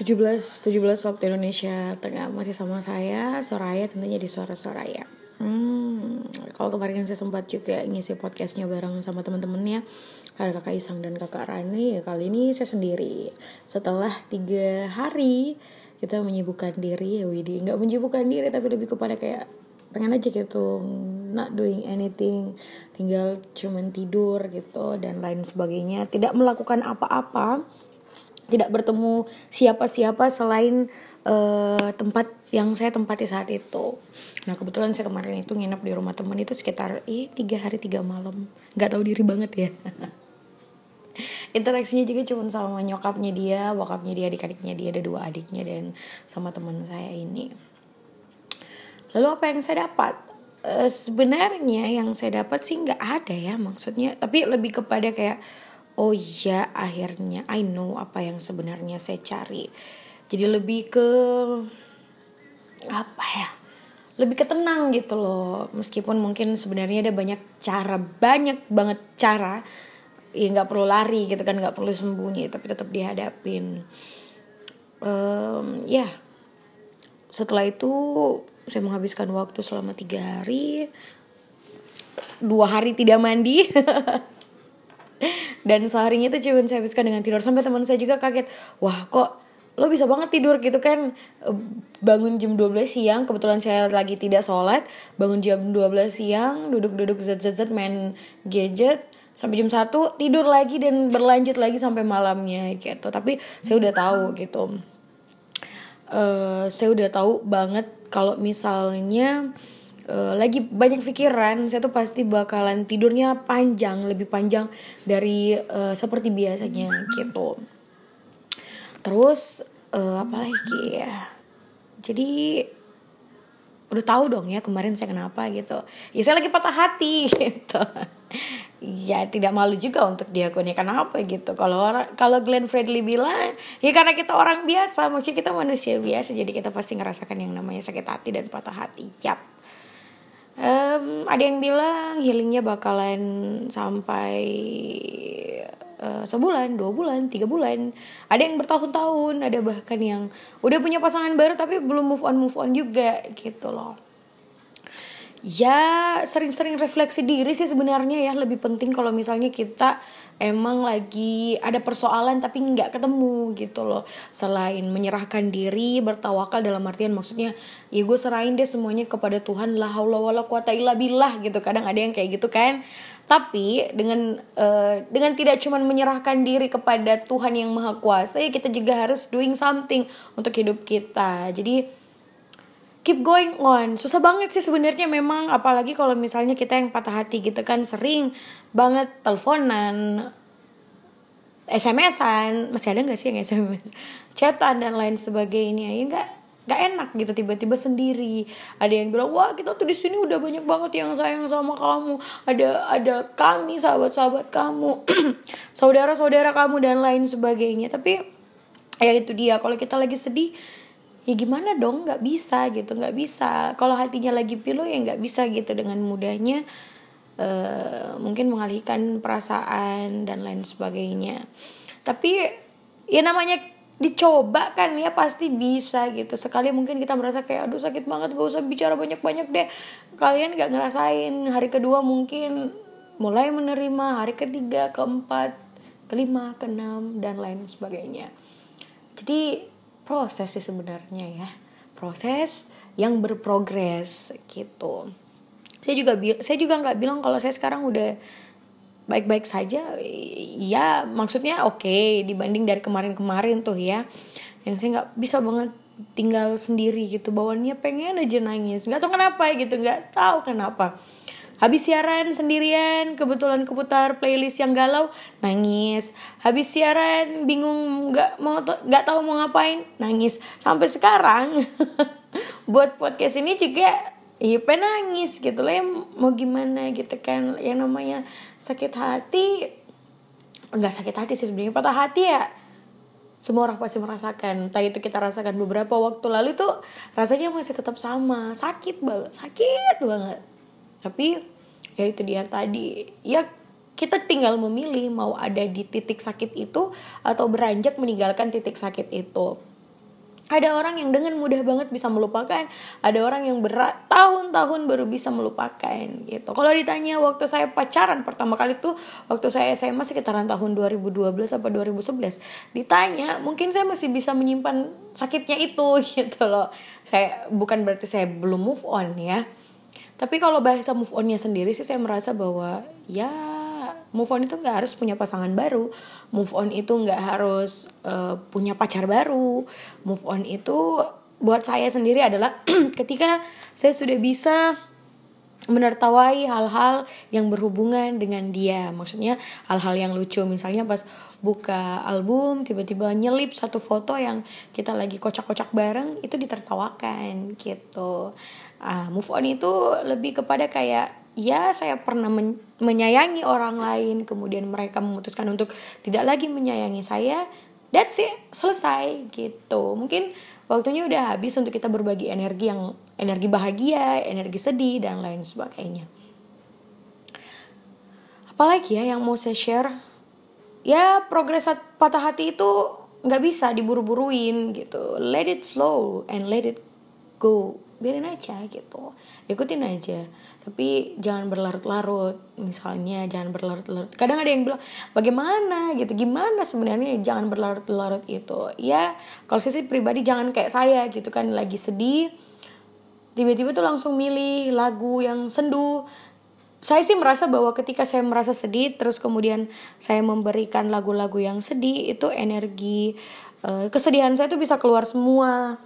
17 17 waktu Indonesia Tengah masih sama saya Soraya tentunya di suara Soraya. Hmm, kalau kemarin saya sempat juga ngisi podcastnya bareng sama teman-temannya ada kakak Isang dan kakak Rani ya kali ini saya sendiri setelah tiga hari kita menyibukkan diri ya Widi nggak menyibukkan diri tapi lebih kepada kayak pengen aja gitu not doing anything tinggal cuman tidur gitu dan lain sebagainya tidak melakukan apa-apa tidak bertemu siapa-siapa selain uh, tempat yang saya tempati saat itu. Nah kebetulan saya kemarin itu nginep di rumah teman itu sekitar ih tiga hari tiga malam, nggak tahu diri banget ya. Interaksinya juga cuma sama nyokapnya dia, bokapnya dia, adik-adiknya dia, ada dua adiknya dan sama teman saya ini. Lalu apa yang saya dapat? Uh, sebenarnya yang saya dapat sih nggak ada ya maksudnya, tapi lebih kepada kayak oh iya akhirnya I know apa yang sebenarnya saya cari. Jadi lebih ke apa ya? Lebih ketenang gitu loh. Meskipun mungkin sebenarnya ada banyak cara banyak banget cara. Ya nggak perlu lari gitu kan nggak perlu sembunyi tapi tetap dihadapin. Um, ya. Setelah itu saya menghabiskan waktu selama tiga hari. Dua hari tidak mandi dan seharinya itu cuma saya habiskan dengan tidur. Sampai teman saya juga kaget wah kok lo bisa banget tidur? Gitu kan. Bangun jam 12 siang kebetulan saya lagi tidak sholat bangun jam 12 siang duduk-duduk zat-zat main gadget sampai jam 1 tidur lagi dan berlanjut lagi sampai malamnya gitu. Tapi saya udah tahu gitu. Uh, saya udah tahu banget kalau misalnya uh, lagi banyak pikiran saya tuh pasti bakalan tidurnya panjang lebih panjang dari uh, seperti biasanya gitu. Terus uh, apa lagi ya? Jadi udah tahu dong ya kemarin saya kenapa gitu. Ya saya lagi patah hati gitu. Ya tidak malu juga untuk diakuni kenapa gitu. Kalau kalau Glenn Fredly bilang ya karena kita orang biasa maksudnya kita manusia biasa jadi kita pasti ngerasakan yang namanya sakit hati dan patah hati. Yap um, ada yang bilang healingnya bakalan sampai uh, sebulan, dua bulan, tiga bulan. Ada yang bertahun-tahun, ada bahkan yang udah punya pasangan baru tapi belum move on move on juga gitu loh. Ya sering-sering refleksi diri sih sebenarnya ya. Lebih penting kalau misalnya kita emang lagi ada persoalan tapi nggak ketemu gitu loh. Selain menyerahkan diri bertawakal dalam artian maksudnya ya gue serahin deh semuanya kepada Tuhan. Lah haula wala illa gitu. Kadang ada yang kayak gitu kan. Tapi dengan uh, dengan tidak cuma menyerahkan diri kepada Tuhan yang maha kuasa ya kita juga harus doing something untuk hidup kita. Jadi keep going on. Susah banget sih sebenarnya memang apalagi kalau misalnya kita yang patah hati gitu kan sering banget teleponan SMS-an masih ada nggak sih yang SMS chatan dan lain sebagainya ya nggak nggak enak gitu tiba-tiba sendiri. Ada yang bilang wah kita tuh di sini udah banyak banget yang sayang sama kamu. Ada ada kami sahabat-sahabat kamu saudara-saudara kamu dan lain sebagainya. Tapi ya itu dia kalau kita lagi sedih ya gimana dong? Nggak bisa gitu. Nggak bisa. Kalau hatinya lagi pilu ya nggak bisa gitu. Dengan mudahnya uh, mungkin mengalihkan perasaan dan lain sebagainya. Tapi ya namanya dicoba kan ya pasti bisa gitu. Sekali mungkin kita merasa kayak aduh sakit banget gak usah bicara banyak-banyak deh. Kalian nggak ngerasain hari kedua mungkin mulai menerima hari ketiga keempat kelima keenam dan lain sebagainya. Jadi proses sih sebenarnya ya. Proses yang berprogres gitu. Saya juga saya juga nggak bilang kalau saya sekarang udah baik-baik saja. Ya maksudnya oke okay, dibanding dari kemarin-kemarin tuh ya. Yang saya nggak bisa banget tinggal sendiri gitu. Bawaannya pengen aja nangis. Nggak tahu kenapa gitu nggak tahu kenapa Habis siaran sendirian, kebetulan keputar playlist yang galau, nangis. Habis siaran bingung nggak mau nggak tahu mau ngapain, nangis. Sampai sekarang buat podcast ini juga iya penangis gitu lah ya mau gimana gitu kan yang namanya sakit hati nggak sakit hati sih sebenarnya patah hati ya. Semua orang pasti merasakan. Entah itu kita rasakan beberapa waktu lalu tuh rasanya masih tetap sama. Sakit banget sakit banget tapi ya itu dia tadi ya kita tinggal memilih mau ada di titik sakit itu atau beranjak meninggalkan titik sakit itu ada orang yang dengan mudah banget bisa melupakan, ada orang yang berat tahun-tahun baru bisa melupakan gitu. Kalau ditanya waktu saya pacaran pertama kali tuh waktu saya SMA sekitaran tahun 2012 atau 2011, ditanya mungkin saya masih bisa menyimpan sakitnya itu gitu loh. Saya bukan berarti saya belum move on ya. Tapi kalau bahasa move onnya sendiri sih saya merasa bahwa ya move on itu nggak harus punya pasangan baru. Move on itu nggak harus uh, punya pacar baru. Move on itu buat saya sendiri adalah ketika saya sudah bisa menertawai hal-hal yang berhubungan dengan dia. Maksudnya hal-hal yang lucu. Misalnya pas buka album tiba-tiba nyelip satu foto yang kita lagi kocak-kocak bareng itu ditertawakan gitu uh, move on itu lebih kepada kayak ya saya pernah men menyayangi orang lain kemudian mereka memutuskan untuk tidak lagi menyayangi saya that's it selesai gitu. Mungkin waktunya udah habis untuk kita berbagi energi yang energi bahagia energi sedih dan lain sebagainya. Apalagi ya yang mau saya share? Ya progres patah hati itu nggak bisa diburu-buruin gitu. Let it flow and let it go biarin aja gitu. Ikutin aja. Tapi jangan berlarut-larut. Misalnya jangan berlarut-larut. Kadang ada yang bilang bagaimana? gitu. Gimana sebenarnya jangan berlarut-larut itu ya kalau saya sih pribadi jangan kayak saya gitu kan. Lagi sedih tiba-tiba tuh langsung milih lagu yang sendu. Saya sih merasa bahwa ketika saya merasa sedih terus kemudian saya memberikan lagu-lagu yang sedih itu energi uh, kesedihan saya tuh bisa keluar semua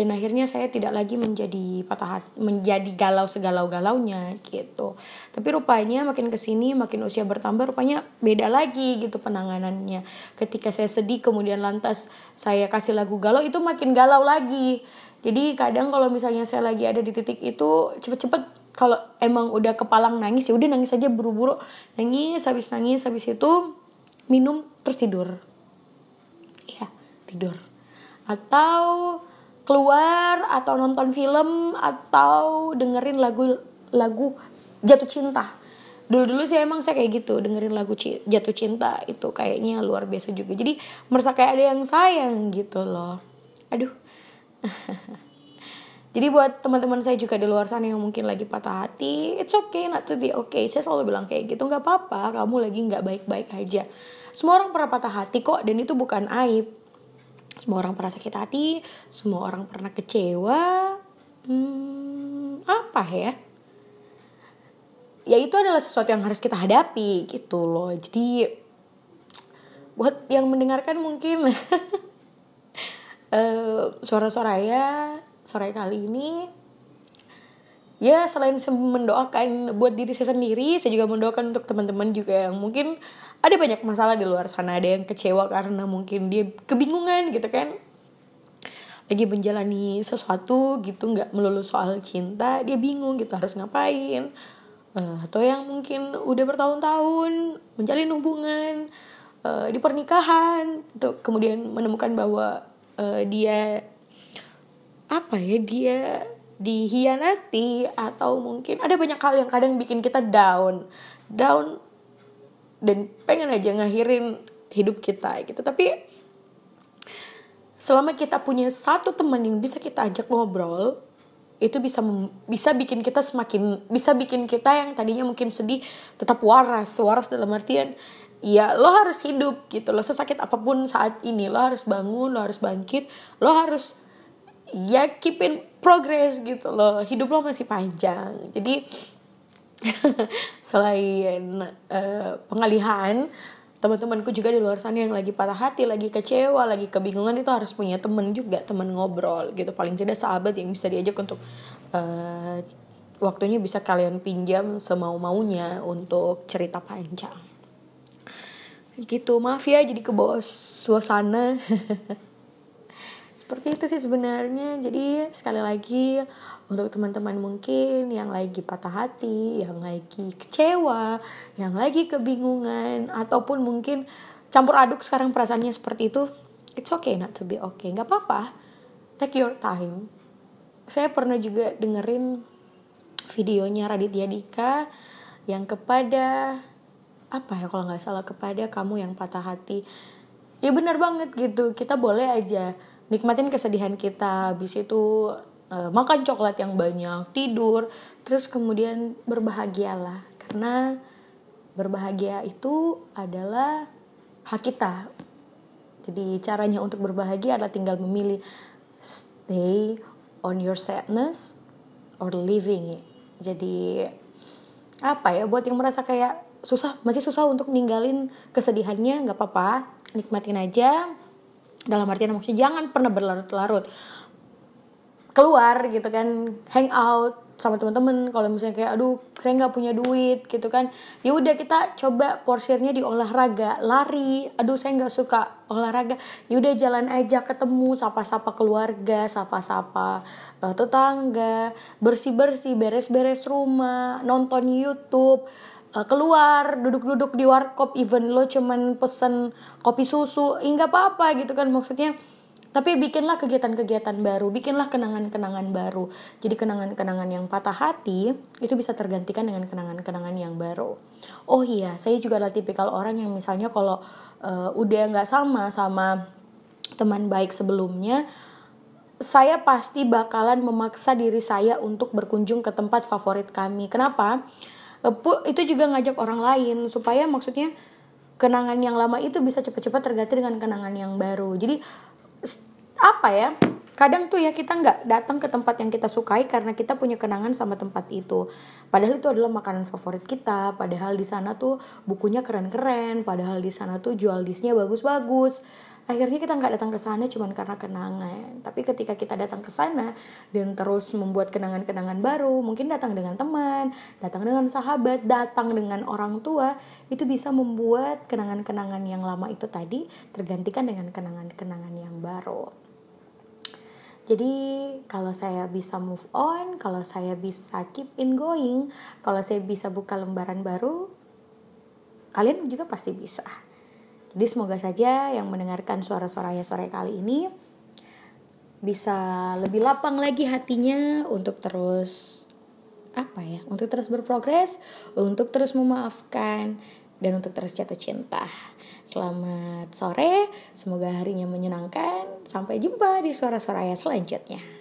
dan akhirnya saya tidak lagi menjadi patah hati, menjadi galau segalau galaunya gitu. Tapi rupanya makin ke sini makin usia bertambah rupanya beda lagi gitu penanganannya. Ketika saya sedih kemudian lantas saya kasih lagu galau itu makin galau lagi. Jadi kadang kalau misalnya saya lagi ada di titik itu cepet-cepet kalau emang udah kepalang nangis ya udah nangis aja buru-buru. Nangis habis nangis habis itu minum terus tidur. Iya tidur. Atau keluar atau nonton film atau dengerin lagu lagu jatuh cinta. Dulu dulu sih emang saya kayak gitu dengerin lagu jatuh cinta itu kayaknya luar biasa juga. Jadi merasa kayak ada yang sayang gitu loh. Aduh. Jadi buat teman-teman saya juga di luar sana yang mungkin lagi patah hati it's okay not to be okay. Saya selalu bilang kayak gitu nggak apa-apa kamu lagi nggak baik-baik aja. Semua orang pernah patah hati kok dan itu bukan aib semua orang pernah sakit hati, semua orang pernah kecewa. Hmm, apa ya? Ya itu adalah sesuatu yang harus kita hadapi gitu loh. Jadi buat yang mendengarkan mungkin uh, suara ya sore kali ini ya selain mendoakan buat diri saya sendiri saya juga mendoakan untuk teman-teman juga yang mungkin ada banyak masalah di luar sana ada yang kecewa karena mungkin dia kebingungan gitu kan. Lagi menjalani sesuatu gitu nggak melulu soal cinta dia bingung gitu harus ngapain. Uh, atau yang mungkin udah bertahun-tahun menjalin hubungan uh, di pernikahan untuk kemudian menemukan bahwa uh, dia apa ya dia dihianati atau mungkin ada banyak hal yang kadang bikin kita down. Down dan pengen aja ngakhirin hidup kita gitu. Tapi selama kita punya satu teman yang bisa kita ajak ngobrol itu bisa bisa bikin kita semakin bisa bikin kita yang tadinya mungkin sedih tetap waras. Waras dalam artian ya lo harus hidup gitu lo sesakit apa pun saat ini lo harus bangun lo harus bangkit lo harus ya keep in progress gitu loh. Hidup lo masih panjang. Jadi selain uh, pengalihan teman-temanku juga di luar sana yang lagi patah hati lagi kecewa lagi kebingungan itu harus punya temen juga temen ngobrol gitu. Paling tidak sahabat yang bisa diajak untuk uh, waktunya bisa kalian pinjam semau maunya untuk cerita panjang. Gitu maaf ya jadi ke bawah suasana seperti itu sih sebenarnya. Jadi sekali lagi untuk teman-teman mungkin yang lagi patah hati yang lagi kecewa yang lagi kebingungan ataupun mungkin campur aduk sekarang perasaannya seperti itu it's okay not to be okay. Nggak apa-apa. Take your time. Saya pernah juga dengerin videonya Raditya Dika yang kepada apa ya kalau nggak salah kepada kamu yang patah hati. Ya benar banget gitu. Kita boleh aja nikmatin kesedihan kita. Habis itu uh, makan coklat yang banyak tidur terus kemudian berbahagialah. Karena berbahagia itu adalah hak kita. Jadi caranya untuk berbahagia adalah tinggal memilih stay on your sadness or living it. Jadi apa ya buat yang merasa kayak susah masih susah untuk ninggalin kesedihannya nggak apa-apa nikmatin aja dalam artian maksudnya jangan pernah berlarut-larut. Keluar gitu kan hang out sama teman-teman. Kalau misalnya kayak aduh saya nggak punya duit gitu kan. Ya udah kita coba porsirnya di olahraga lari. Aduh saya nggak suka olahraga. Ya udah jalan aja ketemu sapa-sapa keluarga sapa-sapa uh, tetangga. Bersih-bersih beres-beres rumah nonton YouTube uh, keluar duduk-duduk di warkop even lo cuman pesen kopi susu hingga apa-apa gitu kan maksudnya tapi bikinlah kegiatan-kegiatan baru, bikinlah kenangan-kenangan baru. Jadi kenangan-kenangan yang patah hati itu bisa tergantikan dengan kenangan-kenangan yang baru. Oh iya, saya juga adalah tipikal orang yang misalnya kalau uh, udah nggak sama sama teman baik sebelumnya, saya pasti bakalan memaksa diri saya untuk berkunjung ke tempat favorit kami. Kenapa? Uh, itu juga ngajak orang lain supaya maksudnya kenangan yang lama itu bisa cepat-cepat terganti dengan kenangan yang baru. Jadi apa ya kadang tuh ya kita nggak datang ke tempat yang kita sukai karena kita punya kenangan sama tempat itu padahal itu adalah makanan favorit kita padahal di sana tuh bukunya keren-keren padahal di sana tuh jual disnya bagus-bagus akhirnya kita nggak datang ke sana cuma karena kenangan tapi ketika kita datang ke sana dan terus membuat kenangan-kenangan baru mungkin datang dengan teman datang dengan sahabat datang dengan orang tua itu bisa membuat kenangan-kenangan yang lama itu tadi tergantikan dengan kenangan-kenangan yang baru jadi kalau saya bisa move on, kalau saya bisa keep in going, kalau saya bisa buka lembaran baru, kalian juga pasti bisa. Jadi semoga saja yang mendengarkan suara-suara ya sore kali ini bisa lebih lapang lagi hatinya untuk terus apa ya, untuk terus berprogres, untuk terus memaafkan dan untuk terus jatuh cinta. Selamat sore, semoga harinya menyenangkan. Sampai jumpa di suara-suara selanjutnya.